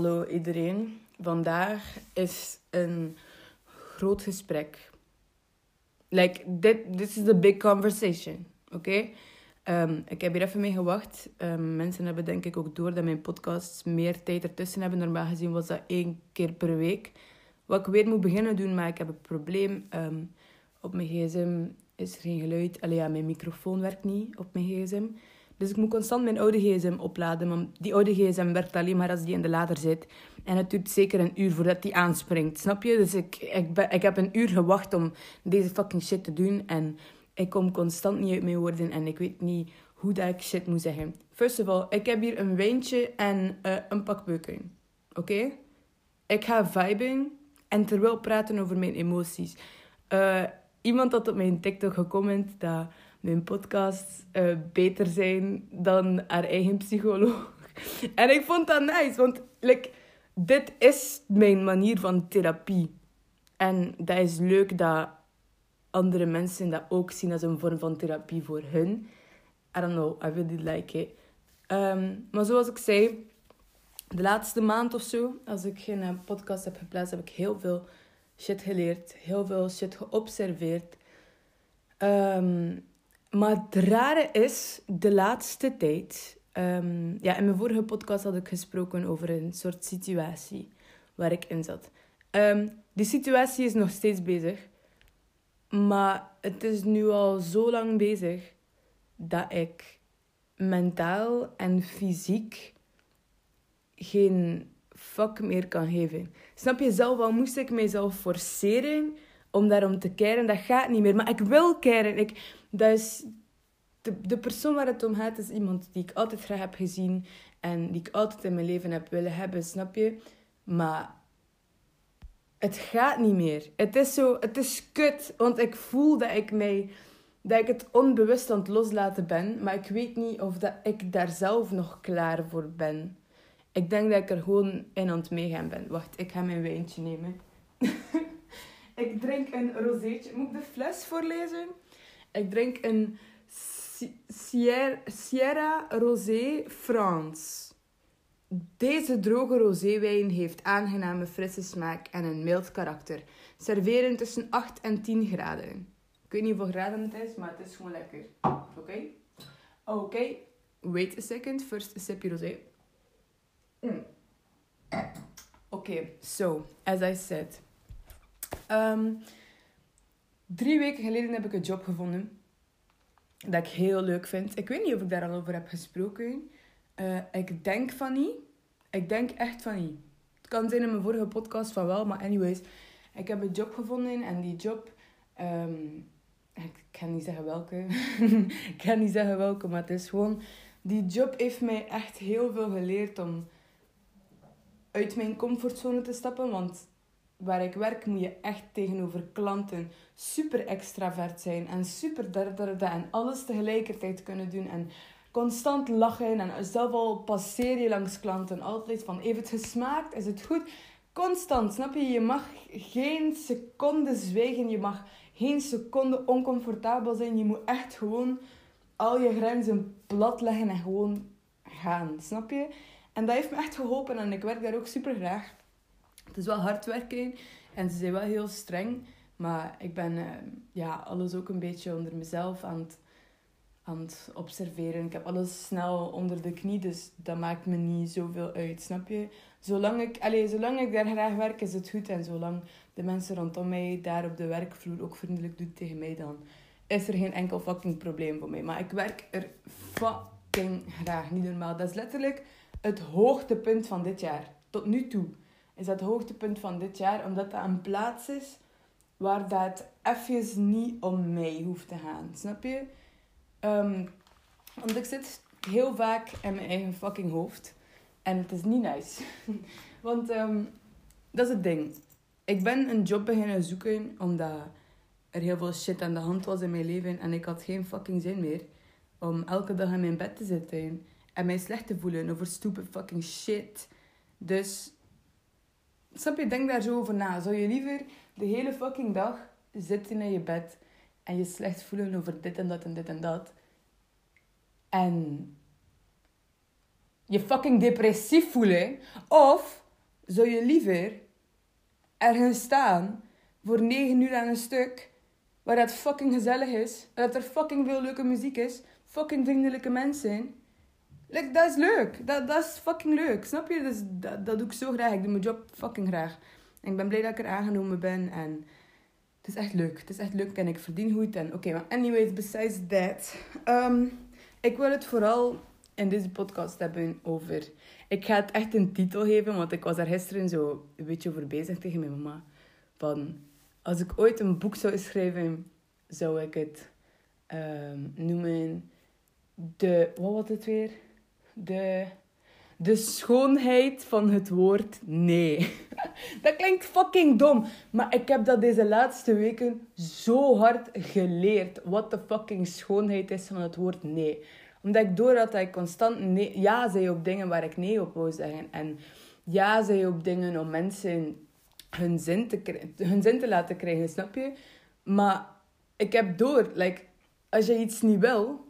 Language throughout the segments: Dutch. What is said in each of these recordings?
Hallo iedereen. Vandaag is een groot gesprek. Like, dit this is a big conversation. Oké? Ehm, ik heb hier even mee gewacht. Um, mensen hebben denk ik ook door dat mijn podcasts meer tijd ertussen hebben. Normaal gezien was dat één keer per week. Wat ik weer moet beginnen doen, maar ik heb een probleem. Um, op mijn gsm is er geen geluid. Allee, ja, mijn microfoon werkt niet op mijn gsm. Dus ik moet constant mijn oude gsm opladen. Maar die oude gsm werkt alleen maar als die in de lader zit. En het duurt zeker een uur voordat die aanspringt. Snap je? Dus ik, ik, ben, ik heb een uur gewacht om deze fucking shit te doen. En ik kom constant niet uit mijn woorden. En ik weet niet hoe dat ik shit moet zeggen. First of all, ik heb hier een wijntje en uh, een pak. Oké? Ik ga viben en terwijl praten over mijn emoties. Uh, iemand had op mijn TikTok gecomment dat mijn podcasts uh, beter zijn dan haar eigen psycholoog. En ik vond dat nice, want like, dit is mijn manier van therapie. En dat is leuk dat andere mensen dat ook zien als een vorm van therapie voor hun. I don't know, I really like it. Um, maar zoals ik zei, de laatste maand of zo, als ik geen eh, podcast heb geplaatst, heb ik heel veel shit geleerd, heel veel shit geobserveerd. Um, maar het rare is, de laatste tijd. Um, ja, in mijn vorige podcast had ik gesproken over een soort situatie waar ik in zat. Um, die situatie is nog steeds bezig. Maar het is nu al zo lang bezig dat ik mentaal en fysiek geen fuck meer kan geven. Snap je zelf wel? Moest ik mezelf forceren om daarom te keren? Dat gaat niet meer. Maar ik wil keren. Ik, dat de, de persoon waar het om gaat, is iemand die ik altijd graag heb gezien en die ik altijd in mijn leven heb willen hebben, snap je? Maar het gaat niet meer. Het is zo, het is kut, want ik voel dat ik mij, dat ik het onbewust aan het loslaten ben, maar ik weet niet of dat ik daar zelf nog klaar voor ben. Ik denk dat ik er gewoon in aan het meegaan ben. Wacht, ik ga mijn wijntje nemen. ik drink een rozeetje. Moet ik de fles voorlezen? Ik drink een Sierra, Sierra Rosé France. Deze droge roséwijn heeft aangename frisse smaak en een mild karakter. Serveren tussen 8 en 10 graden. Ik weet niet hoeveel graden het is, maar het is gewoon lekker. Oké? Okay? Oké. Okay. Wait a second. First a sipje rosé. Mm. Oké, okay. so, as I said. Um, drie weken geleden heb ik een job gevonden dat ik heel leuk vind. Ik weet niet of ik daar al over heb gesproken. Uh, ik denk van niet. Ik denk echt van niet. Het kan zijn in mijn vorige podcast van wel, maar anyways. Ik heb een job gevonden en die job... Um, ik kan niet zeggen welke. ik kan niet zeggen welke, maar het is gewoon... Die job heeft mij echt heel veel geleerd om uit mijn comfortzone te stappen. Want waar ik werk moet je echt tegenover klanten super extravert zijn en super darderde en alles tegelijkertijd kunnen doen en constant lachen en zelf al passeer je langs klanten altijd van heeft het gesmaakt, is het goed? Constant, snap je? Je mag geen seconde zwijgen, je mag geen seconde oncomfortabel zijn, je moet echt gewoon al je grenzen plat leggen en gewoon gaan, snap je? En dat heeft me echt geholpen en ik werk daar ook super graag. Het is wel hard werken en ze zijn wel heel streng. Maar ik ben uh, ja, alles ook een beetje onder mezelf aan het, aan het observeren. Ik heb alles snel onder de knie, dus dat maakt me niet zoveel uit, snap je? Zolang ik, allez, zolang ik daar graag werk, is het goed. En zolang de mensen rondom mij daar op de werkvloer ook vriendelijk doen tegen mij, dan is er geen enkel fucking probleem voor mij. Maar ik werk er fucking graag, niet normaal. Dat is letterlijk het hoogtepunt van dit jaar, tot nu toe is dat hoogtepunt van dit jaar. Omdat dat een plaats is waar dat even niet om mij hoeft te gaan. Snap je? Um, want ik zit heel vaak in mijn eigen fucking hoofd. En het is niet nice. want um, dat is het ding. Ik ben een job beginnen zoeken omdat er heel veel shit aan de hand was in mijn leven. En ik had geen fucking zin meer om elke dag in mijn bed te zitten. En mij slecht te voelen over stupid fucking shit. Dus Snap je, denk daar zo over na. Zou je liever de hele fucking dag zitten in je bed en je slecht voelen over dit en dat en dit en dat. En je fucking depressief voelen. Of zou je liever ergens staan voor negen uur aan een stuk, waar het fucking gezellig is, waar dat er fucking veel leuke muziek is, fucking vriendelijke mensen. Like, dat is leuk. Dat, dat is fucking leuk. Snap je? Dus dat, doe ik zo graag. Ik doe mijn job fucking graag. En ik ben blij dat ik er aangenomen ben. En het is echt leuk. Het is echt leuk en ik verdien goed. En oké, maar anyways, besides that. Um, ik wil het vooral in deze podcast hebben over... Ik ga het echt een titel geven, want ik was daar gisteren zo een beetje over bezig tegen mijn mama. Van, als ik ooit een boek zou schrijven, zou ik het um, noemen... De... Wat was het weer? De de schoonheid van het woord nee. Dat klinkt fucking dom, maar ik heb dat deze laatste weken zo hard geleerd. Wat de fucking schoonheid is van het woord nee. Omdat ik door dat ik constant nee, ja zei op dingen waar ik nee op wou zeggen. En ja zei op dingen om mensen hun zin te, hun zin te laten krijgen, snap je? Maar ik heb door, like, als je iets niet wil,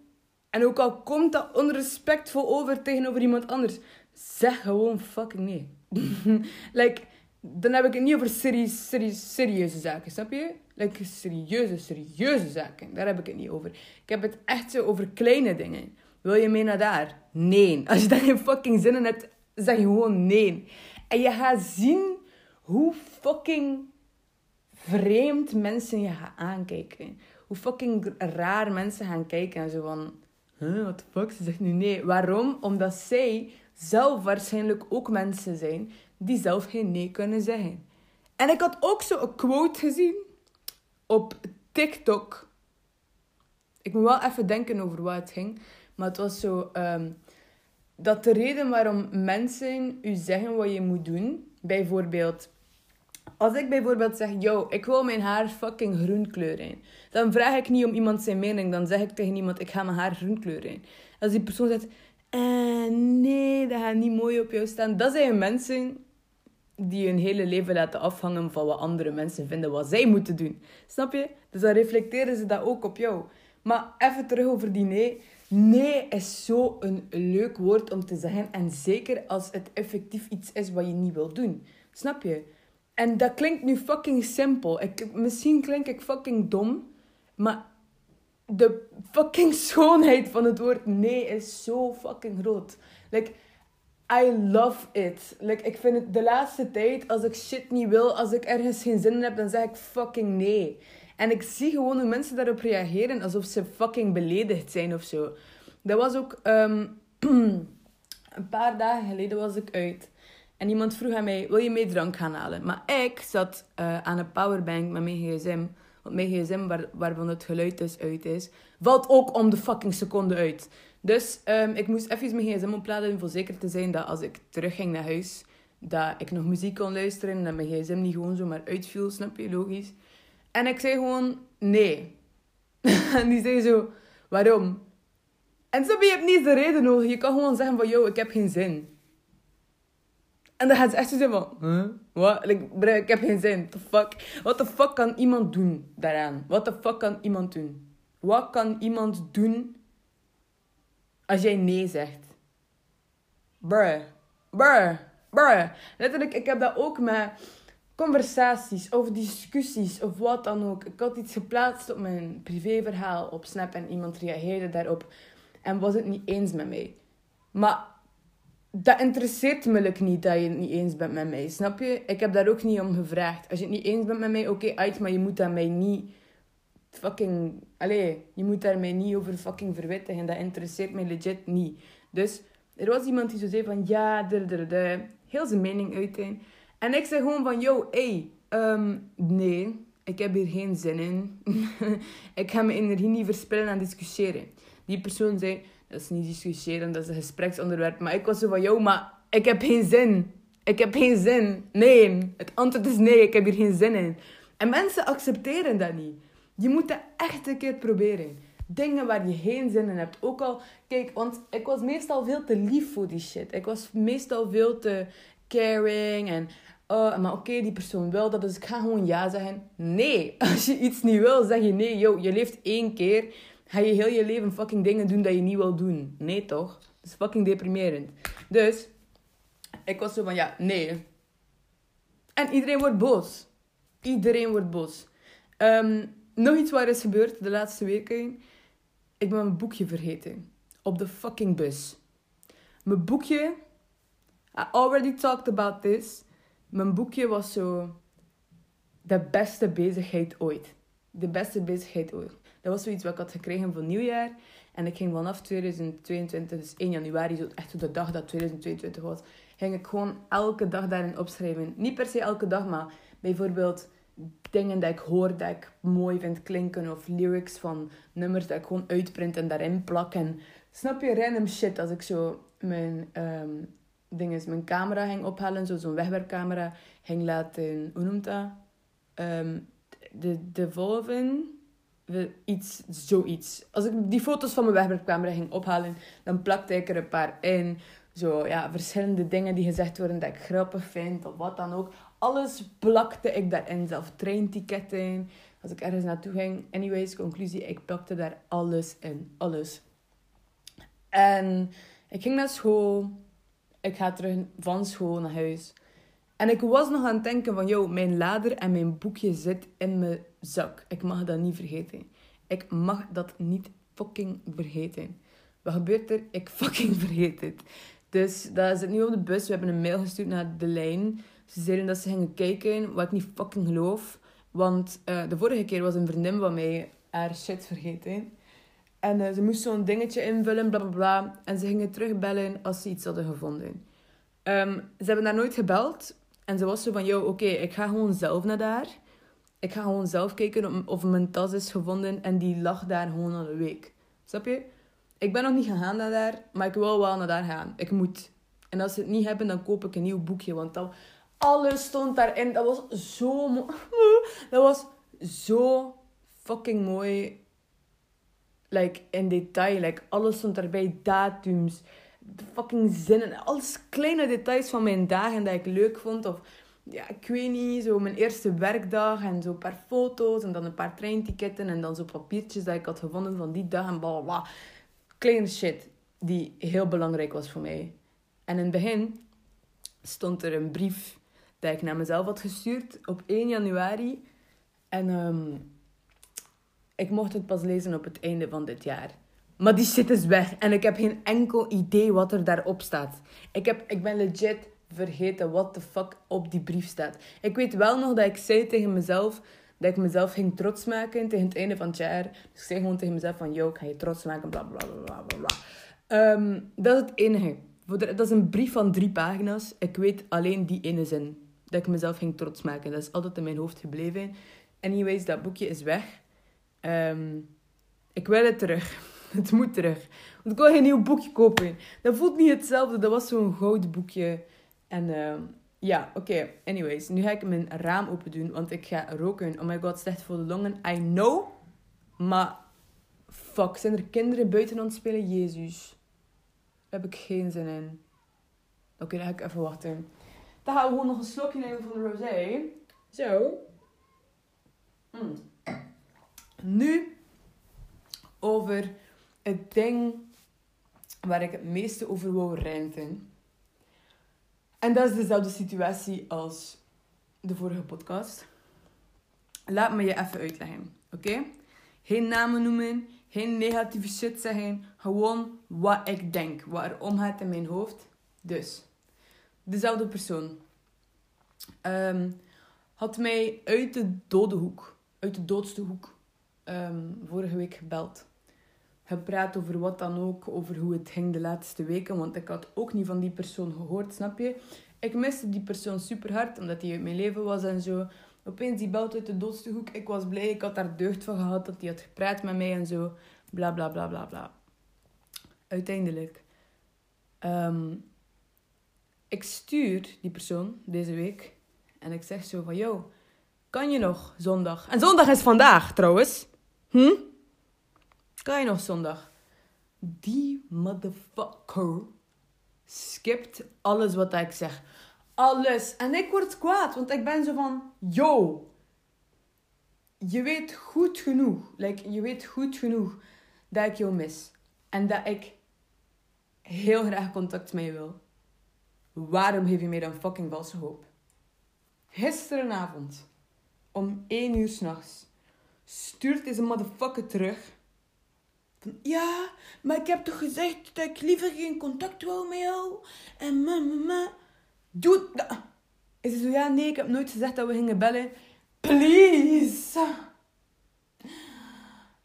en ook al komt dat onrespectvol over tegenover iemand anders, zeg gewoon fucking nee. like, dan heb ik het niet over serie, serie, serieuze zaken, snap je? Like, serieuze, serieuze zaken. Daar heb ik het niet over. Ik heb het echt zo over kleine dingen. Wil je mee naar daar? Nee. Als je daar geen fucking zin in hebt, zeg je gewoon nee. En je gaat zien hoe fucking vreemd mensen je gaan aankijken. Hoe fucking raar mensen gaan kijken en zo van... Huh, what the fuck? Ze zegt nu nee. Waarom? Omdat zij zelf waarschijnlijk ook mensen zijn die zelf geen nee kunnen zeggen. En ik had ook zo een quote gezien op TikTok. Ik moet wel even denken over wat het ging. Maar het was zo... Um, dat de reden waarom mensen u zeggen wat je moet doen... Bijvoorbeeld... Als ik bijvoorbeeld zeg... Yo, ik wil mijn haar fucking groen kleuren. Dan vraag ik niet om iemand zijn mening. Dan zeg ik tegen iemand... Ik ga mijn haar groen kleuren. Als die persoon zegt... En nee, dat gaat niet mooi op jou staan. Dat zijn mensen die hun hele leven laten afhangen van wat andere mensen vinden wat zij moeten doen. Snap je? Dus dan reflecteren ze dat ook op jou. Maar even terug over die nee. Nee is zo een leuk woord om te zeggen. En zeker als het effectief iets is wat je niet wil doen. Snap je? En dat klinkt nu fucking simpel. Ik, misschien klink ik fucking dom. Maar de fucking schoonheid van het woord nee is zo fucking groot. Like, I love it. Like, ik vind het de laatste tijd, als ik shit niet wil, als ik ergens geen zin in heb, dan zeg ik fucking nee. En ik zie gewoon hoe mensen daarop reageren alsof ze fucking beledigd zijn of zo. Dat was ook um, een paar dagen geleden was ik uit. En iemand vroeg aan mij, wil je mee drank gaan halen? Maar ik zat uh, aan een powerbank met mijn gsm. Want mijn gsm, waar, waarvan het geluid dus uit is, valt ook om de fucking seconde uit. Dus um, ik moest even mijn gsm opladen om zeker te zijn dat als ik terugging naar huis, dat ik nog muziek kon luisteren en dat mijn gsm niet gewoon zomaar uitviel, snap je, logisch. En ik zei gewoon, nee. en die zei zo, waarom? En snap je, je hebt niet de reden nodig. Je kan gewoon zeggen van, yo, ik heb geen zin. En dan gaat ze echt zo zeggen van, huh? Ik heb geen zin. The fuck? What the fuck kan iemand doen daaraan? What the fuck kan iemand doen? Wat kan iemand doen als jij nee zegt? Bruh. Bruh. Bruh. Letterlijk, ik heb dat ook met conversaties of discussies of wat dan ook. Ik had iets geplaatst op mijn privéverhaal op Snap en iemand reageerde daarop en was het niet eens met mij. Maar dat interesseert me niet dat je het niet eens bent met mij, snap je? Ik heb daar ook niet om gevraagd. Als je het niet eens bent met mij, oké, okay, maar je moet dat mij niet fucking... Allee, je moet daar mij niet over fucking verwittigen. Dat interesseert mij legit niet. Dus er was iemand die zo zei van, ja, de, heel zijn mening uiteen. En ik zei gewoon van, yo, hey, um, nee, ik heb hier geen zin in. ik ga mijn energie niet verspillen aan discussiëren. Die persoon zei, dat is niet discussiëren, dat is een gespreksonderwerp. Maar ik was zo van, jou, maar ik heb geen zin. Ik heb geen zin. Nee, het antwoord is nee, ik heb hier geen zin in. En mensen accepteren dat niet. Je moet dat echt een keer proberen. Dingen waar je geen zin in hebt. Ook al, kijk, want ik was meestal veel te lief voor die shit. Ik was meestal veel te caring en... Oh, maar oké, die persoon wil dat, dus ik ga gewoon ja zeggen. Nee, als je iets niet wil, zeg je nee. Yo, je leeft één keer. Ga je heel je leven fucking dingen doen dat je niet wil doen? Nee, toch? Dat is fucking deprimerend. Dus, ik was zo van, ja, nee. En iedereen wordt boos. Iedereen wordt boos. Ehm, nog iets waar is gebeurd de laatste weken. Ik ben mijn boekje vergeten. Op de fucking bus. Mijn boekje... I already talked about this. Mijn boekje was zo... De beste bezigheid ooit. De beste bezigheid ooit. Dat was zoiets wat ik had gekregen voor nieuwjaar. En ik ging vanaf 2022, dus 1 januari, zo echt de dag dat 2022 was, ging ik gewoon elke dag daarin opschrijven. Niet per se elke dag, maar bijvoorbeeld dingen dat ik hoor dat ik mooi vind klinken. Of lyrics van nummers dat ik gewoon uitprint en daarin plak. En snap je, random shit. Als ik zo mijn, um, mijn camera ging ophalen, zo zo'n wegwerpcamera, ging laten, hoe noemt dat? Um, de, de Volven iets, zoiets. Als ik die foto's van mijn wegwerpcamera ging ophalen, dan plakte ik er een paar in. Zo, ja, verschillende dingen die gezegd worden dat ik grappig vind, of wat dan ook. Alles plakte ik daarin, zelf treinticketten. Als ik ergens naartoe ging. Anyways, conclusie, ik plakte daar alles in. Alles. En ik ging naar school. Ik ga terug van school naar huis. En ik was nog aan het denken van, joh, mijn lader en mijn boekje zit in mijn zak. Ik mag dat niet vergeten. Ik mag dat niet fucking vergeten. Wat gebeurt er? Ik fucking vergeet het. Dus dat zit nu op de bus. We hebben een mail gestuurd naar de lijn. Ze zeiden dat ze gingen kijken, wat ik niet fucking geloof. Want uh, de vorige keer was een vriendin van mij haar shit vergeten. En uh, ze moest zo'n dingetje invullen, bla bla bla. En ze gingen terugbellen als ze iets hadden gevonden. Um, ze hebben daar nooit gebeld. En ze was zo van, yo, oké, ik ga gewoon zelf naar daar. Ik ga gewoon zelf kijken of mijn tas is gevonden. En die lag daar gewoon al een week. Snap je? Ik ben nog niet gegaan naar daar, maar ik wil wel naar daar gaan. Ik moet. En als ze het niet hebben, dan koop ik een nieuw boekje. Want dat, alles stond daarin. Dat was zo mooi. Dat was zo fucking mooi. Like, in detail. Like, alles stond daarbij. Datums de fucking zinnen. Alles kleine details van mijn dagen dat ik leuk vond. Of ja, ik weet niet, zo mijn eerste werkdag en zo een paar foto's en dan een paar treinticketten en dan zo papiertjes dat ik had gevonden van die dag en bla bla. Kleine shit die heel belangrijk was voor mij. En in het begin stond er een brief dat ik naar mezelf had gestuurd op 1 januari. En um, ik mocht het pas lezen op het einde van dit jaar. Maar die shit is weg. En ik heb geen enkel idee wat er daarop staat. Ik, heb, ik ben legit vergeten wat de fuck op die brief staat. Ik weet wel nog dat ik zei tegen mezelf dat ik mezelf ging trots maken tegen het einde van het jaar. Dus ik zei gewoon tegen mezelf van, yo, ik ga je trots maken, bla bla bla bla bla. Um, dat is het enige. Dat is een brief van drie pagina's. Ik weet alleen die ene zin. Dat ik mezelf ging trots maken. Dat is altijd in mijn hoofd gebleven. Anyways, dat boekje is weg. Um, ik wil het terug. Het moet terug. Want ik wil geen nieuw boekje kopen. Dat voelt niet hetzelfde. Dat was zo'n goud boekje. En uh, ja, oké. Anyways, nu ga ik mijn raam open doen. Want ik ga roken. Oh my god, slecht voor de longen. I know. Maar fuck, zijn er kinderen buiten aan het spelen? Jezus. Daar heb ik geen zin in. Oké, dan ga ik even wachten. Dan gaan we gewoon nog een slokje nemen van de rosé. Zo. Mm. Nu over het ding waar ik het meeste over wil ranten. En dat is dezelfde situatie als de vorige podcast. Laat me je even uitleggen, oké? Geen namen noemen, geen negatieve shit zeggen. Gewoon wat ik denk, wat er omgaat in mijn hoofd. Dus, dezelfde persoon um, had mij uit de dode hoek, uit de doodste hoek, um, vorige week gebeld gepraat over wat dan ook, over hoe het ging de laatste weken, want ik had ook niet van die persoon gehoord, snap je? Ik miste die persoon super hard, omdat hij uit mijn leven was en zo. Opeens die belt uit de doodste hoek. Ik was blij, ik had daar deugd van gehad dat hij had gepraat met mij en zo. Bla bla bla bla bla. Uiteindelijk. Um, ik stuur die persoon deze week en ik zeg zo van, yo, kan je nog zondag? En zondag is vandaag trouwens. Hm? Kan je nog zondag? Die motherfucker skipt alles wat ik zeg. Alles. En ik word kwaad, want ik ben zo van, yo, je weet goed genoeg, like, je weet goed genoeg dat ik jou mis. En dat ik heel graag contact met je wil. Waarom geef je mij dan fucking valse hoop? Gisterenavond, om 1 uur s'nachts, stuurt deze motherfucker terug. Ja, maar ik heb toch gezegd dat ik liever geen contact wou met jou? En ma, ma, ma. Doe dat. Is het zo, ja, nee, ik heb nooit gezegd dat we gingen bellen. Please.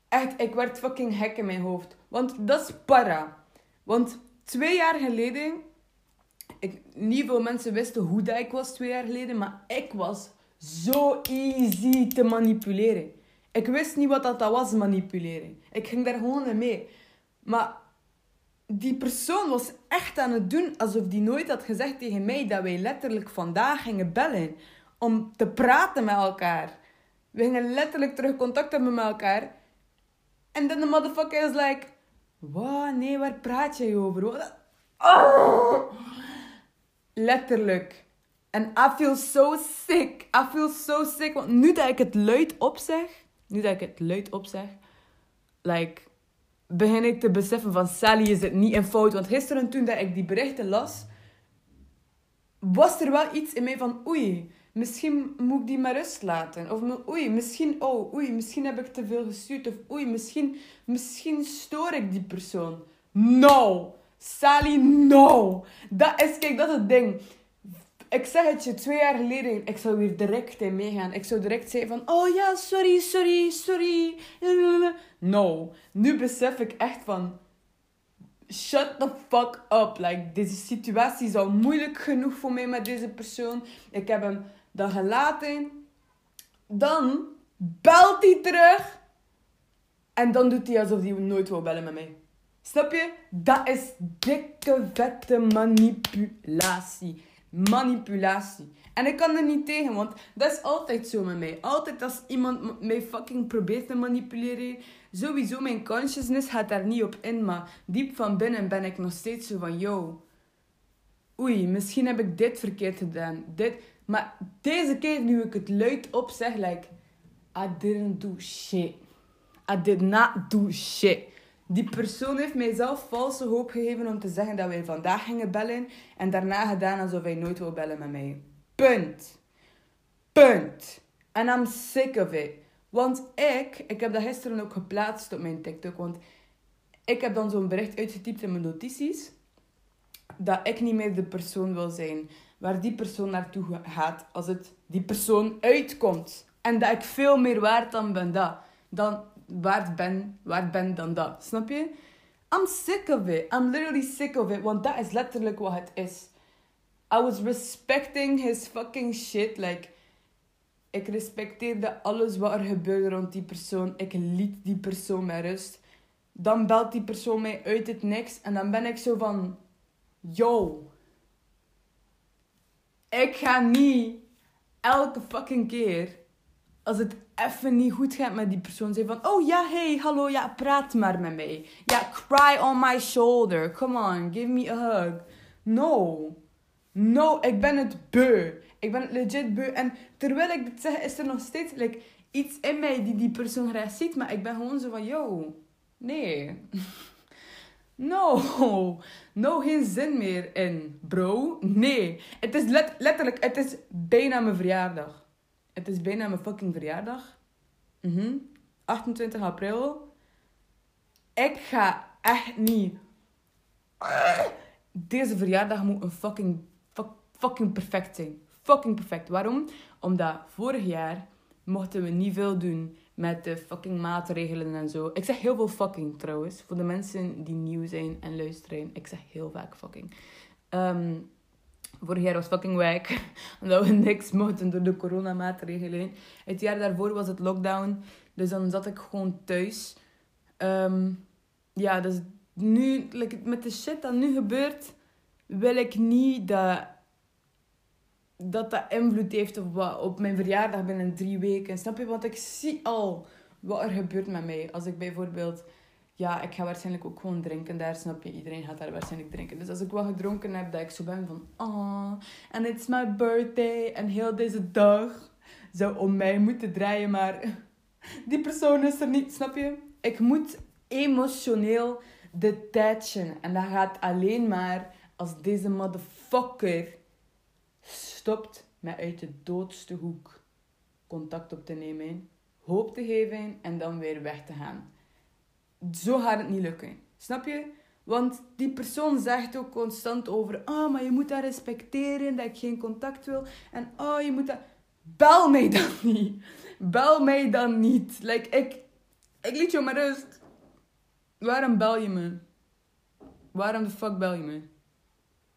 Echt, ik werd fucking hek in mijn hoofd. Want dat is para. Want twee jaar geleden... Ik, niet veel mensen wisten hoe dat ik was twee jaar geleden. Maar ik was zo easy te manipuleren. Ik wist niet wat dat was, manipuleren. Ik ging daar gewoon in mee. Maar die persoon was echt aan het doen alsof die nooit had gezegd tegen mij dat wij letterlijk vandaag gingen bellen. Om te praten met elkaar. We gingen letterlijk terug contact hebben met elkaar. En dan de motherfucker is like... Wat? Nee, waar praat jij over? Oh! Letterlijk. En I feel so sick. I feel so sick. Want nu dat ik het luid opzeg... Nu dat ik het luid opzeg... Like... Begin ik te beseffen van... Sally is het niet in fout. Want gisteren toen dat ik die berichten las... Was er wel iets in mij van... Oei... Misschien moet ik die maar rust laten. Of oei, misschien, oh, oei, misschien heb ik te veel gestuurd. Of oei, misschien, misschien stoor ik die persoon. No! Sally, no! Dat is, kijk, dat is het ding. Ik zeg het je, twee jaar geleden, ik zou weer direct in meegaan. Ik zou direct zeggen van, oh ja, sorry, sorry, sorry. No. Nu besef ik echt van, shut the fuck up. Like, deze situatie is al moeilijk genoeg voor mij met deze persoon. Ik heb hem dan gelaten. Dan belt hij terug. En dan doet hij alsof hij nooit wil bellen met mij. Snap je? Dat is dikke, vette manipulatie. Manipulatie. En ik kan er niet tegen, want dat is altijd zo met mij. Altijd als iemand mij fucking probeert te manipuleren, sowieso mijn consciousness gaat daar niet op in, maar diep van binnen ben ik nog steeds zo van, yo, oei, misschien heb ik dit verkeerd gedaan. Dit, maar deze keer, nu ik het luid op zeg, like, I didn't do shit. I did not do shit. Die persoon heeft mijzelf valse hoop gegeven om te zeggen dat wij vandaag gingen bellen. En daarna gedaan alsof hij nooit wil bellen met mij. Punt. Punt. En I'm sick of it. Want ik, ik heb dat gisteren ook geplaatst op mijn TikTok. Want ik heb dan zo'n bericht uitgetypt in mijn notities. Dat ik niet meer de persoon wil zijn waar die persoon naartoe gaat als het die persoon uitkomt. En dat ik veel meer waard dan ben dat. Dan waard ben, waard ben dan dat. Snap je? I'm sick of it. I'm literally sick of it. Want dat is letterlijk wat het is. I was respecting his fucking shit. Like, ik respecteerde alles wat er gebeurde rond die persoon. Ik liet die persoon met rust. Dan belt die persoon mij uit het niks. En dan ben ik zo van... Yo, ik ga niet elke fucking keer, als het even niet goed gaat met die persoon, zeggen van, oh ja, hey, hallo, ja, praat maar met mij. Ja, cry on my shoulder. Come on, give me a hug. No. No, ik ben het beu. Ik ben het legit beu. En terwijl ik dit zeg, is er nog steeds like, iets in mij die die persoon graag ziet. Maar ik ben gewoon zo van, yo, nee. No, no geen zin meer in, bro. Nee, het is letterlijk, het is bijna mijn verjaardag. Het is bijna mijn fucking verjaardag. Mm 28 april. Ik ga echt niet. Deze verjaardag moet een fucking, fucking perfect zijn. Fucking perfect. Waarom? Omdat vorig jaar mochten we niet veel doen met de fucking maatregelen en zo. Ik zeg heel veel fucking trouwens. Voor de mensen die nieuw zijn en luisteren. Ik zeg heel vaak fucking. Um, vorig jaar was fucking wijk. Omdat we niks mochten door de coronamaatregelen. Het jaar daarvoor was het lockdown. Dus dan zat ik gewoon thuis. Um, ja, dus nu, met de shit dat nu gebeurt, wil ik niet dat dat dat invloed heeft op, op mijn verjaardag binnen drie weken. Snap je? Want ik zie al wat er gebeurt met mij. Als ik bijvoorbeeld... Ja, ik ga waarschijnlijk ook gewoon drinken daar, snap je? Iedereen gaat daar waarschijnlijk drinken. Dus als ik wel gedronken heb, dat ik zo ben van... Oh, and it's my birthday. En heel deze dag zou om mij moeten draaien, maar... Die persoon is er niet, snap je? Ik moet emotioneel detachen. En dat gaat alleen maar als deze motherfucker stopt met uit de doodste hoek contact op te nemen, hoop te geven en dan weer weg te gaan. Zo gaat het niet lukken. Snap je? Want die persoon zegt ook constant over... Oh, maar je moet dat respecteren, dat ik geen contact wil. En oh, je moet dat... Bel mij dan niet. Bel mij dan niet. Like, ik... Ik liet je maar rust. Waarom bel je me? Waarom de fuck bel je me?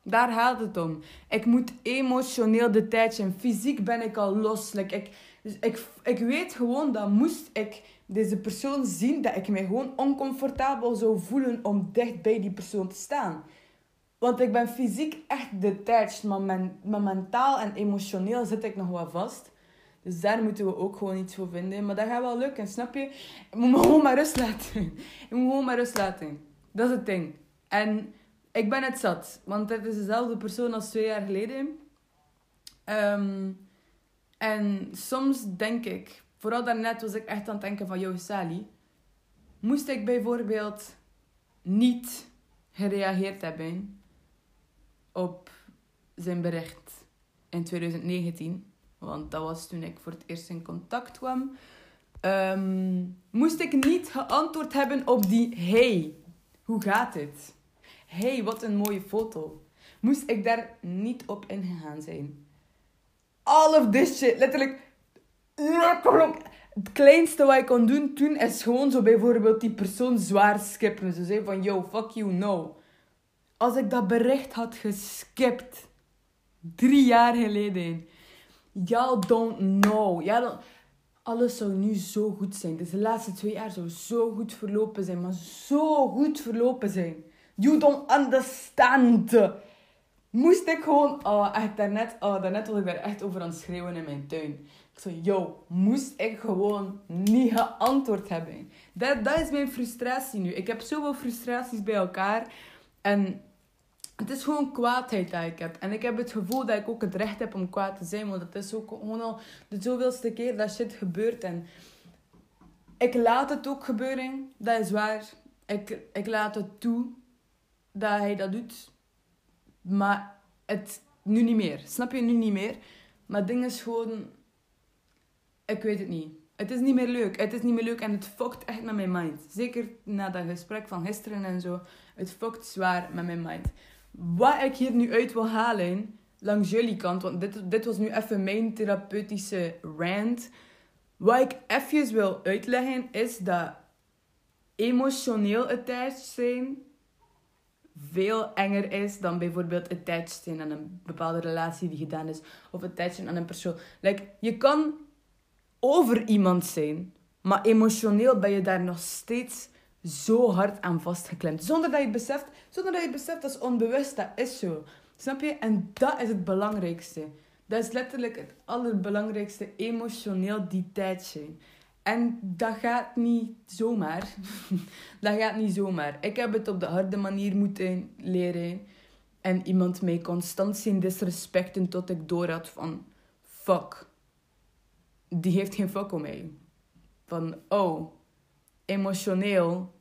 Daar gaat het om. Ik moet emotioneel detached zijn. Fysiek ben ik al los. Like, ik, dus ik, ik weet gewoon dat moest ik deze persoon zien, dat ik mij gewoon oncomfortabel zou voelen om dicht bij die persoon te staan. Want ik ben fysiek echt detached, maar, men, maar mentaal en emotioneel zit ik nog wel vast. Dus daar moeten we ook gewoon iets voor vinden. Maar dat gaat wel lukken, snap je? Ik moet me gewoon maar rust laten. Ik moet gewoon maar rust laten. Dat is het ding. En ik ben het zat. Want het is dezelfde persoon als twee jaar geleden. Um, en soms denk ik, vooral daarnet was ik echt aan het denken van... Yo, Sally, moest ik bijvoorbeeld niet gereageerd hebben op zijn bericht in 2019... Want dat was toen ik voor het eerst in contact kwam. Um, moest ik niet geantwoord hebben op die hey, hoe gaat het? Hey, wat een mooie foto. Moest ik daar niet op ingegaan zijn? all of this shit. Letterlijk. Het kleinste wat ik kon doen toen is gewoon zo bijvoorbeeld die persoon zwaar skippen. Ze zei van, yo, fuck you, no. Als ik dat bericht had geskipt, drie jaar geleden, y'all don't know. Y'all. Alles zou nu zo goed zijn. Dus de laatste twee jaar zou zo goed verlopen zijn, maar zo goed verlopen zijn. You don't understand. Moest ik gewoon, oh, echt daarnet, oh, daarnet was ik daar echt over aan het schreeuwen in mijn tuin. Zei, yo, moest ik gewoon niet geantwoord hebben. Dat, dat is mijn frustratie nu. Ik heb zoveel frustraties bij elkaar. En het is gewoon kwaadheid dat ik heb. En ik heb het gevoel dat ik ook het recht heb om kwaad te zijn. Want het is ook gewoon al de zoveelste keer dat shit gebeurt. En ik laat het ook gebeuren. Dat is waar. Ik, ik laat het toe dat hij dat doet. Maar het nu niet meer. Snap je nu niet meer? Maar het ding is gewoon... Ik weet het niet. Het is niet meer leuk. Het is niet meer leuk en het fokt echt met mijn mind. Zeker na dat gesprek van gisteren en zo. Het fokt zwaar met mijn mind. Wat ik hier nu uit wil halen, langs jullie kant, want dit, dit was nu even mijn therapeutische rant. Wat ik even wil uitleggen, is dat emotioneel attached zijn veel enger is dan bijvoorbeeld attached zijn aan een bepaalde relatie die gedaan is. Of attached zijn aan een persoon. Like, je kan over iemand zijn, maar emotioneel ben je daar nog steeds zo hard aan vastgeklemd. Zonder dat je het beseft, zonder dat je het beseft, dat is onbewust, dat is zo. Snap je? En dat is het belangrijkste. Dat is letterlijk het allerbelangrijkste, emotioneel detached zijn. En dat gaat niet zomaar. dat gaat niet zomaar. Ik heb het op de harde manier moeten leren. En iemand mij constant zien disrespecten tot ik door had van... Fuck. Die heeft geen om mij. Van, oh, emotioneel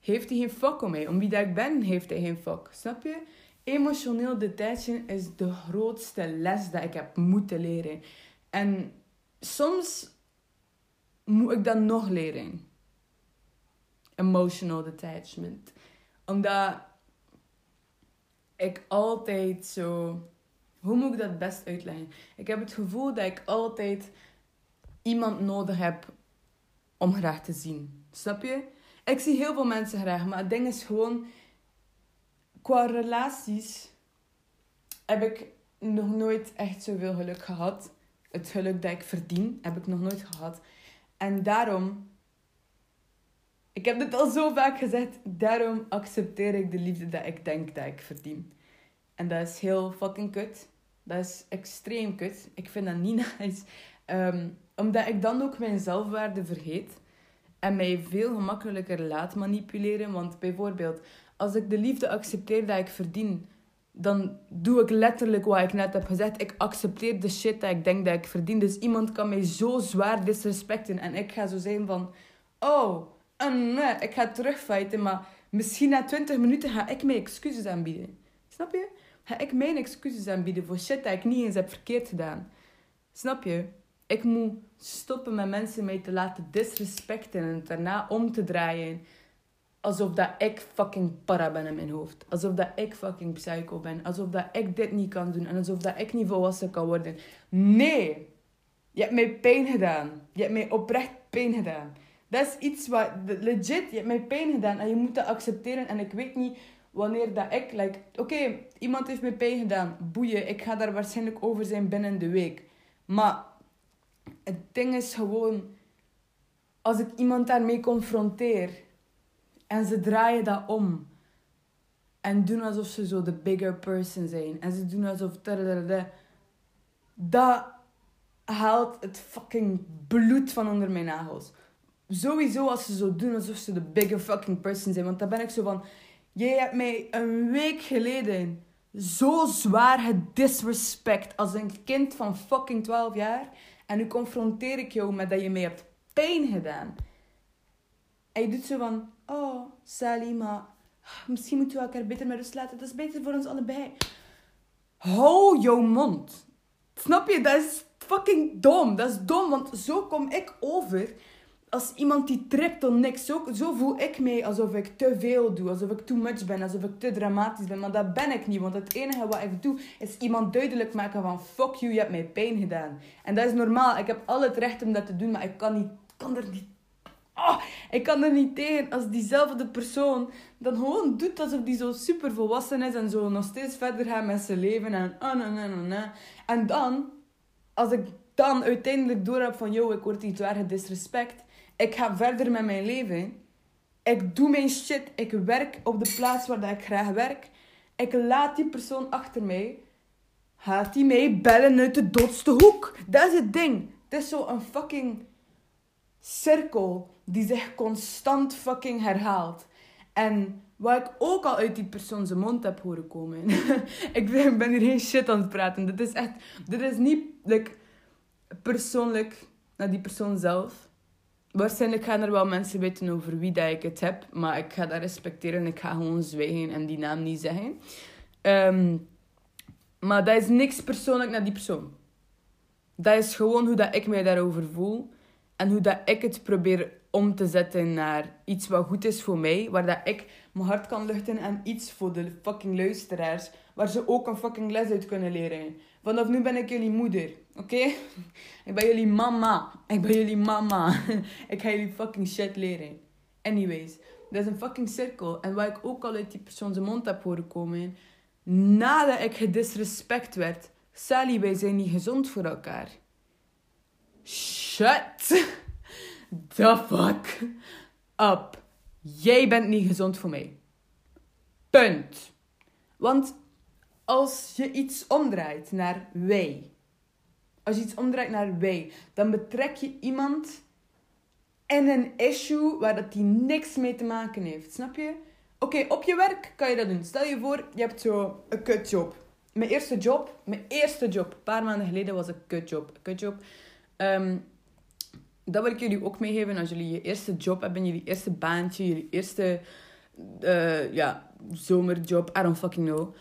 heeft hij geen om mij. Om wie dat ik ben, heeft hij geen fuck. Snap je? Emotioneel detaching is de grootste les dat ik heb moeten leren. En soms moet ik dat nog leren? Emotional detachment. Omdat ik altijd zo. Hoe moet ik dat best uitleggen? Ik heb het gevoel dat ik altijd iemand nodig heb om graag te zien. Snap je? Ik zie heel veel mensen graag, maar het ding is gewoon. Qua relaties heb ik nog nooit echt zoveel geluk gehad. Het geluk dat ik verdien, heb ik nog nooit gehad. En daarom, ik heb dit al zo vaak gezegd, daarom accepteer ik de liefde dat ik denk dat ik verdien. En dat is heel fucking kut. Dat is extreem kut. Ik vind dat niet nice. Ehm, omdat ik dan ook mijn zelfwaarde vergeet. En mij veel gemakkelijker laat manipuleren. Want bijvoorbeeld, als ik de liefde accepteer dat ik verdien, dan doe ik letterlijk wat ik net heb gezegd. Ik accepteer de shit dat ik denk dat ik verdien. Dus iemand kan mij zo zwaar disrespecten. En ik ga zo zijn van... Oh, nee, ik ga terugfighten. Maar misschien na 20 minuten ga ik mij excuses aanbieden. Snap je? ga ik mijn excuses aanbieden voor shit dat ik niet eens heb verkeerd gedaan. Snap je? Ik moet stoppen met mensen mij te laten disrespecten en daarna om te draaien. Alsof dat ik fucking para ben in mijn hoofd. Alsof dat ik fucking psycho ben. Alsof dat ik dit niet kan doen. En alsof dat ik niet volwassen kan worden. Nee! Je hebt mij pijn gedaan. Je hebt mij oprecht pijn gedaan. Dat is iets wat... Legit, je hebt mij pijn gedaan. En je moet dat accepteren. En ik weet niet wanneer dat ik... Like, Oké, iemand heeft mij pijn gedaan. Boeien. Ik ga daar waarschijnlijk over zijn binnen de week. Maar het ding is gewoon... Als ik iemand daarmee confronteer... En ze draaien dat om. En doen alsof ze zo de bigger person zijn. En ze doen alsof... Dat haalt het fucking bloed van onder mijn nagels. Sowieso als ze zo doen alsof ze de bigger fucking person zijn. Want dan ben ik zo van... Jij hebt mij een week geleden zo zwaar gedisrespect als een kind van fucking 12 jaar. En nu confronteer ik jou met dat je mij hebt pijn gedaan. En je doet zo van... Oh, Sally, maar... Misschien moeten we elkaar beter met rust laten. Dat is beter voor ons allebei. Hou jouw mond. Snap je? Dat is fucking dom. Dat is dom, want zo kom ik over als iemand die tript om niks. Zo, zo voel ik mij alsof ik te veel doe, alsof ik too much ben, alsof ik te dramatisch ben. Maar dat ben ik niet, want het enige wat ik doe is iemand duidelijk maken van fuck you, je hebt mij pijn gedaan. En dat is normaal. Ik heb al het recht om dat te doen, maar ik kan, niet, kan er niet Oh, ik kan er niet tegen als diezelfde persoon dan gewoon doet alsof die zo super volwassen is en zo nog steeds verder gaat met zijn leven en oh, nee, nee, nee. En dan, als ik dan uiteindelijk door heb van, yo, ik word iets waar gedisrespect, ik ga verder met mijn leven. Ik doe mijn shit. Ik werk op de plaats waar ik graag werk. Ik laat die persoon achter mij. Gaat die mij bellen uit de dotste hoek? Dat is het ding. Het is zo een fucking cirkel die zich constant fucking herhaalt. En wat ik ook al uit die persoon zijn mond heb horen komen. ik ben hier geen shit aan het praten. Dit is echt... Dit is niet persoonlijk naar die persoon zelf. Waarschijnlijk gaan er wel mensen weten over wie dat ik het heb. Maar ik ga dat respecteren. Ik ga gewoon zwijgen en die naam niet zeggen. Ehm, maar dat is niks persoonlijk naar die persoon. Dat is gewoon hoe dat ik mij daarover voel. En hoe dat ik het probeer om te zetten naar iets wat goed is voor mij. Waar dat ik mijn hart kan luchten. En iets voor de fucking luisteraars. Waar ze ook een fucking les uit kunnen leren. Vanaf nu ben ik jullie moeder. Oké? Ik ben jullie mama. Ik ben jullie mama. ik ga jullie fucking shit leren. Anyways. Dat is een fucking cirkel. En wat ik ook al uit die persoon zijn mond heb horen komen. Nadat ik gedisrespect werd. Sally, wij zijn niet gezond voor elkaar. Shut the fuck up. Jij bent niet gezond voor mij. Punt. Want als je iets omdraait naar wij, als je iets omdraait naar wij, dan betrek je iemand in een issue waar dat die niks mee te maken heeft. Snap je? Oké, op je werk kan je dat doen. Stel je voor, je hebt zo een kutjob. Mijn eerste job, mijn eerste job, een paar maanden geleden was een kutjob. Een kutjob. Um, dat wil ik jullie ook meegeven als jullie je eerste job hebben, jullie eerste baantje, jullie eerste uh, ja, zomerjob, I don't fucking know.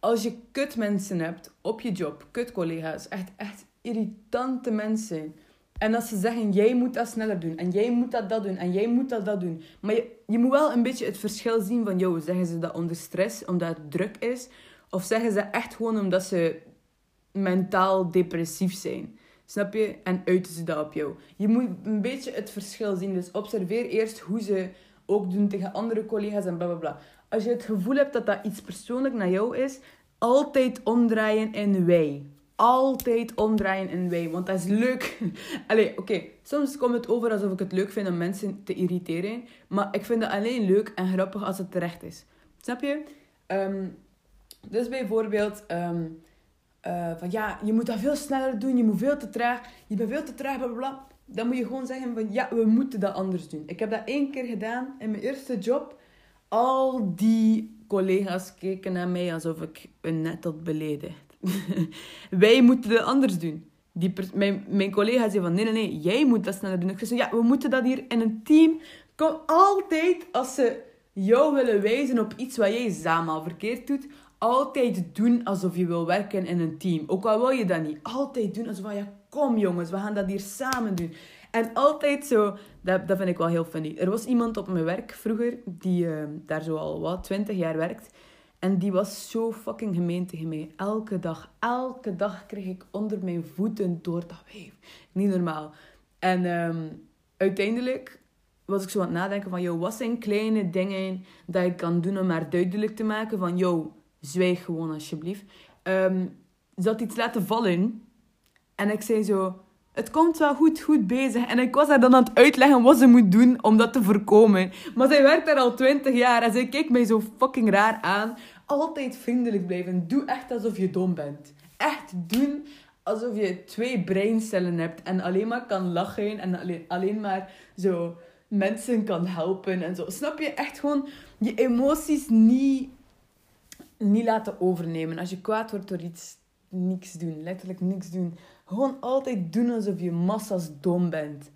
Als je kut mensen hebt op je job, kut collega's, echt, echt irritante mensen. En als ze zeggen, jij moet dat sneller doen, en jij moet dat dat doen, en jij moet dat dat doen. Maar je, je moet wel een beetje het verschil zien van, jou zeggen ze dat onder stress, omdat het druk is? Of zeggen ze echt gewoon omdat ze mentaal depressief zijn? Snap je? En uiten ze dat op jou. Je moet een beetje het verschil zien. Dus observeer eerst hoe ze ook doen tegen andere collega's en bla bla bla. Als je het gevoel hebt dat dat iets persoonlijk naar jou is, altijd omdraaien in wij. Altijd omdraaien in wij. Want dat is leuk. Allee, oké. Soms komt het over alsof ik het leuk vind om mensen te irriteren. Maar ik vind het alleen leuk en grappig als het terecht is. Snap je? Um, dus bijvoorbeeld... Um, uh, van ja, je moet dat veel sneller doen, je moet veel te traag, je bent veel te traag, bla bla bla. Dan moet je gewoon zeggen van ja, we moeten dat anders doen. Ik heb dat één keer gedaan in mijn eerste job. Al die collega's keken naar mij alsof ik een net had beledigd. Wij moeten dat anders doen. Die mijn, mijn collega zei van nee, nee, nee, jij moet dat sneller doen. Ik zei ja, we moeten dat hier in een team. Kom altijd als ze jou willen wijzen op iets wat jij samen al verkeerd doet, Altijd doen alsof je wil werken in een team. Ook al wil je dat niet. Altijd doen alsof van, ja, kom jongens, we gaan dat hier samen doen. En altijd zo, dat, dat vind ik wel heel funny. Er was iemand op mijn werk vroeger, die uh, daar zo al wat, 20 jaar werkt. En die was zo fucking gemeen tegen mij. Elke dag, elke dag kreeg ik onder mijn voeten door dat wijf. Niet normaal. En um, uiteindelijk was ik zo aan het nadenken van... Wat zijn kleine dingen dat ik kan doen om haar duidelijk te maken van... Yo, zwijg gewoon alsjeblieft. Um, ze had iets laten vallen. En ik zei zo... Het komt wel goed, goed bezig. En ik was haar dan aan het uitleggen wat ze moet doen om dat te voorkomen. Maar zij werkt daar al 20 jaar en zij kijkt mij zo fucking raar aan. Altijd vriendelijk blijven. Doe echt alsof je dom bent. Echt doen alsof je twee breincellen hebt en alleen maar kan lachen en alleen, alleen maar zo mensen kan helpen en zo. Snap je? Echt gewoon je emoties niet, niet laten overnemen. Als je kwaad wordt door iets, niks doen. Letterlijk niks doen. Gewoon altijd doen alsof je massa's dom bent.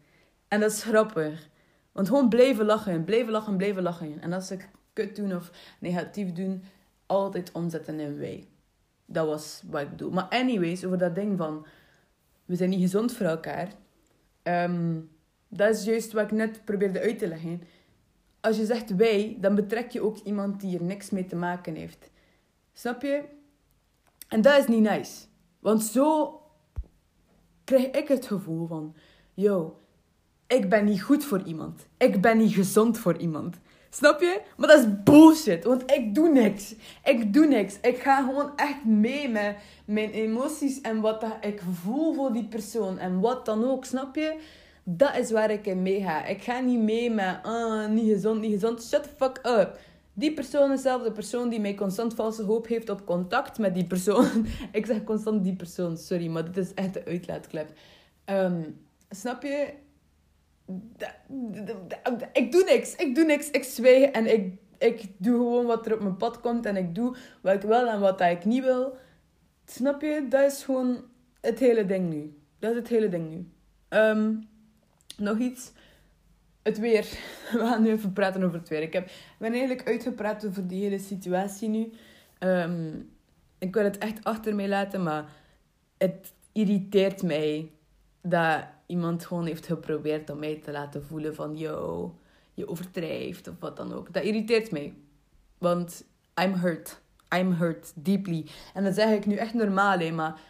En dat is grappig. Want gewoon blijven lachen, blijven lachen, blijven lachen. En als ze kut doen of negatief doen, altijd omzetten in wij. Dat was wat ik bedoel. Maar anyways, over dat ding van... We zijn niet gezond voor elkaar. Um, dat is juist wat ik net probeerde uit te leggen. Als je zegt wij, dan betrek je ook iemand die er niks mee te maken heeft. Snap je? En dat is niet nice. Want zo krijg ik het gevoel van... Yo, ik ben niet goed voor iemand. Ik ben niet gezond voor iemand. Snap je? Maar dat is bullshit. Want ik doe niks. Ik doe niks. Ik ga gewoon echt mee met mijn emoties en wat ik voel voor die persoon. En wat dan ook. Snap je? Dat is waar ik in mee ga. Ik ga niet mee met, ah, niet gezond, niet gezond. Shut the fuck up. Die persoon is zelf de persoon die mij constant valse hoop heeft op contact met die persoon. ik zeg constant die persoon, sorry, maar dit is echt de uitlaatklep. Um, snap je? Ik doe niks, ik doe niks, ik zwijg en ik, ik doe gewoon wat er op mijn pad komt en ik doe wat ik wil en wat ik niet wil. Snap je? Dat is gewoon het hele ding nu. Dat is het hele ding nu. Um, nog iets. Het weer. We gaan nu even praten over het weer. Ik heb, ben eigenlijk uitgepraat over die hele situatie nu. Um, ik wil het echt achter mij laten, maar het irriteert mij dat iemand gewoon heeft geprobeerd om mij te laten voelen van... Yo, je overdrijft of wat dan ook. Dat irriteert mij. Want I'm hurt. I'm hurt deeply. En dat zeg ik nu echt normaal, hè, maar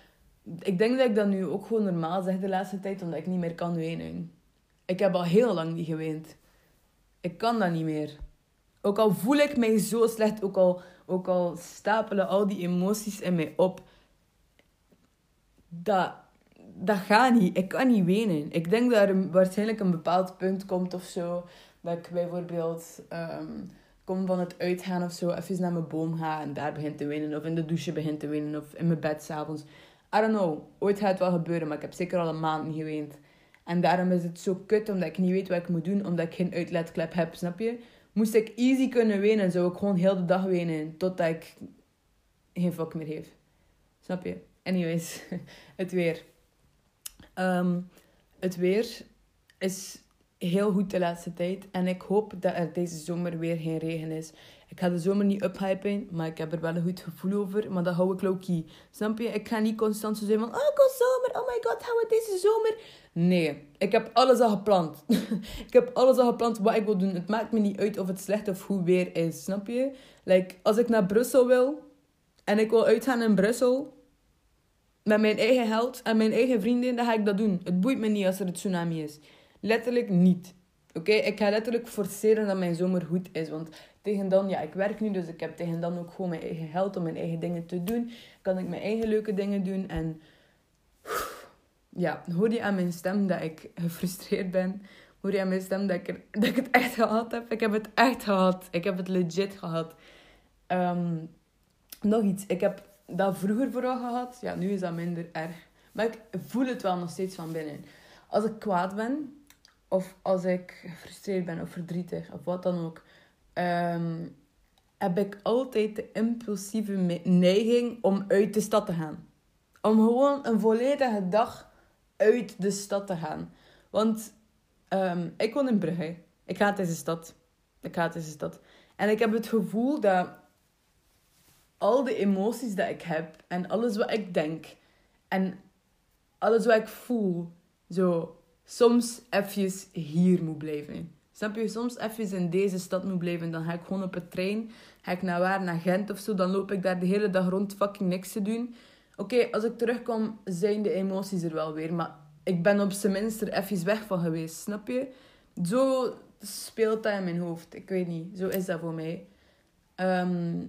ik denk dat ik dat nu ook gewoon normaal zeg de laatste tijd, omdat ik niet meer kan wenen. Ik heb al heel lang niet geweend. Ik kan dat niet meer. Ook al voel ik mij zo slecht, ook al, ook al stapelen al die emoties in mij op. Dat, dat gaat niet. Ik kan niet wenen. Ik denk dat er waarschijnlijk een bepaald punt komt of zo. Dat ik bijvoorbeeld um, kom van het uitgaan of zo, even naar mijn boom ga en daar begin te wenen. Of in de douche begin te wenen. Of in mijn bed s'avonds. I don't know. Ooit gaat het wel gebeuren, maar ik heb zeker al een maand niet geweend. En daarom is het zo kut, omdat ik niet weet wat ik moet doen, omdat ik geen uitlaatklep heb, snap je? Moest ik easy kunnen wenen, zou ik gewoon heel de dag wenen, totdat ik geen fuck meer heb. Snap je? Anyways, het weer. Um, het weer is heel goed de laatste tijd. En ik hoop dat er deze zomer weer geen regen is. Ik ga de zomer niet uphypen, maar ik heb er wel een goed gevoel over. Maar dat hou ik low-key. Snap je? Ik ga niet constant zo zijn van... Oh, ik zomer. Oh my god, hou het deze zomer. Nee, ik heb alles al gepland. ik heb alles al gepland wat ik wil doen. Het maakt me niet uit of het slecht of goed weer is. Snap je? Like, als ik naar Brussel wil... En ik wil uitgaan in Brussel... Met mijn eigen geld en mijn eigen vrienden, dan ga ik dat doen. Het boeit me niet als er een tsunami is. Letterlijk niet. Oké, ik ga letterlijk forceren dat mijn zomer goed is. Want tegen dan, ja, ik werk nu, dus ik heb tegen dan ook gewoon mijn eigen geld om mijn eigen dingen te doen. Kan ik mijn eigen leuke dingen doen. En ja, hoor je aan mijn stem dat ik gefrustreerd ben. Hoor je aan mijn stem dat ik, dat ik het echt gehad heb. Ik heb het echt gehad. Ik heb het legit gehad. Ehm, nog iets. Ik heb dat vroeger vooral gehad. Ja, nu is dat minder erg. Maar ik voel het wel nog steeds van binnen. Als ik kwaad ben, of als ik gefrustreerd ben of verdrietig of wat dan ook, ehm, heb ik altijd de impulsieve neiging om uit de stad te gaan. Om gewoon een volledige dag uit de stad te gaan. Want ehm, ik woon in Brugge. Ik ga deze stad. Ik ga deze stad. En ik heb het gevoel dat al de emoties dat ik heb en alles wat ik denk en alles wat ik voel, zo soms even hier moet blijven. Snap je? Soms even in deze stad moet blijven. Dan ga ik gewoon op het trein. Ga ik naar waar? Naar Gent of zo. Dan loop ik daar de hele dag rond fucking niks te doen. Oké, als ik terugkom, zijn de emoties er wel weer. Maar ik ben op zijn minst er even weg van geweest. Snap je? Zo speelt dat in mijn hoofd. Ik weet niet. Zo is dat voor mij. Ehm,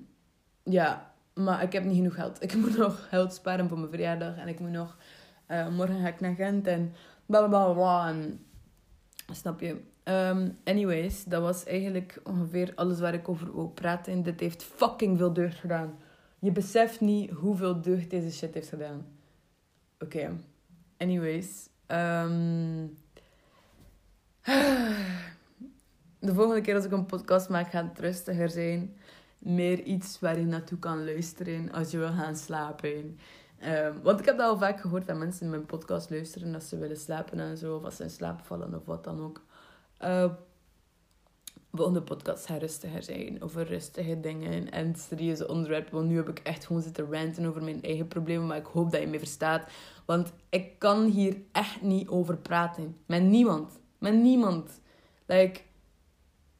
ja, maar ik heb niet genoeg geld. Ik moet nog geld sparen voor mijn verjaardag. En ik moet nog... Uh, morgen ga ik naar Gent en... Blablabla. En, snap je? Um, anyways, dat was eigenlijk ongeveer alles waar ik over wil praten. En dit heeft fucking veel deugd gedaan. Je beseft niet hoeveel deugd deze shit heeft gedaan. Oké. Anyways. Um... De volgende keer als ik een podcast maak, gaat het rustiger zijn. Meer iets waar je naartoe kan luisteren als je wil gaan slapen. Um, want ik heb dat al vaak gehoord dat mensen mijn podcast luisteren als ze willen slapen en zo. Of als ze in slaap vallen of wat dan ook. Uh, volgende podcast gaat rustiger zijn. Over rustige dingen en serieuze onderwerpen. Want nu heb ik echt gewoon zitten ranten over mijn eigen problemen. Maar ik hoop dat je me verstaat. Want ik kan hier echt niet over praten. Met niemand. Met niemand. Like,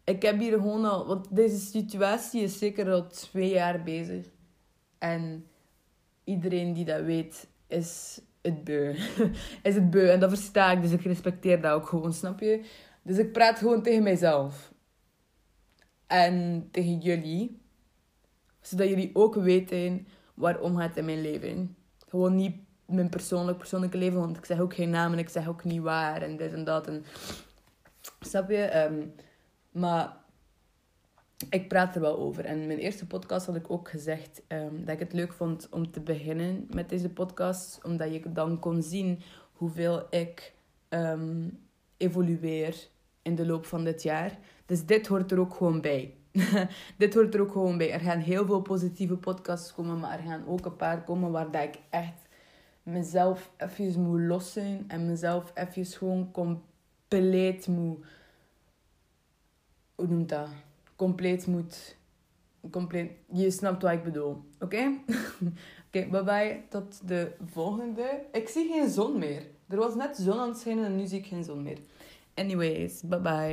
ik heb hier gewoon al... Want deze situatie is zeker al twee jaar bezig. En iedereen die dat weet, is het beu. is het beu. En dat versta ik. Dus ik respecteer dat ook gewoon, snap je? Dus ik praat gewoon tegen mijzelf. En tegen jullie. Zodat jullie ook weten waarom het in mijn leven. Gewoon niet mijn persoonlijk, persoonlijke leven. Want ik zeg ook geen namen. Ik zeg ook niet waar. En dit en dat. En, snap je? Um, maar ik praat er wel over. En in mijn eerste podcast had ik ook gezegd um, dat ik het leuk vond om te beginnen met deze podcast. Omdat je dan kon zien hoeveel ik um, evolueer in de loop van dit jaar. Dus dit hoort er ook gewoon bij. dit hoort er ook gewoon bij. Er gaan heel veel positieve podcasts komen, maar er gaan ook een paar komen waar dat ik echt mezelf even moet lossen en mezelf even gewoon compleet moet. Hoe noemt dat? Compleet moet. Compleet. Je snapt wat ik bedoel. Oké? Oké, bye bye. Tot de volgende. Ik zie geen zon meer. Er was net zon aan het schijnen en nu zie ik geen zon meer. Anyways, bye bye.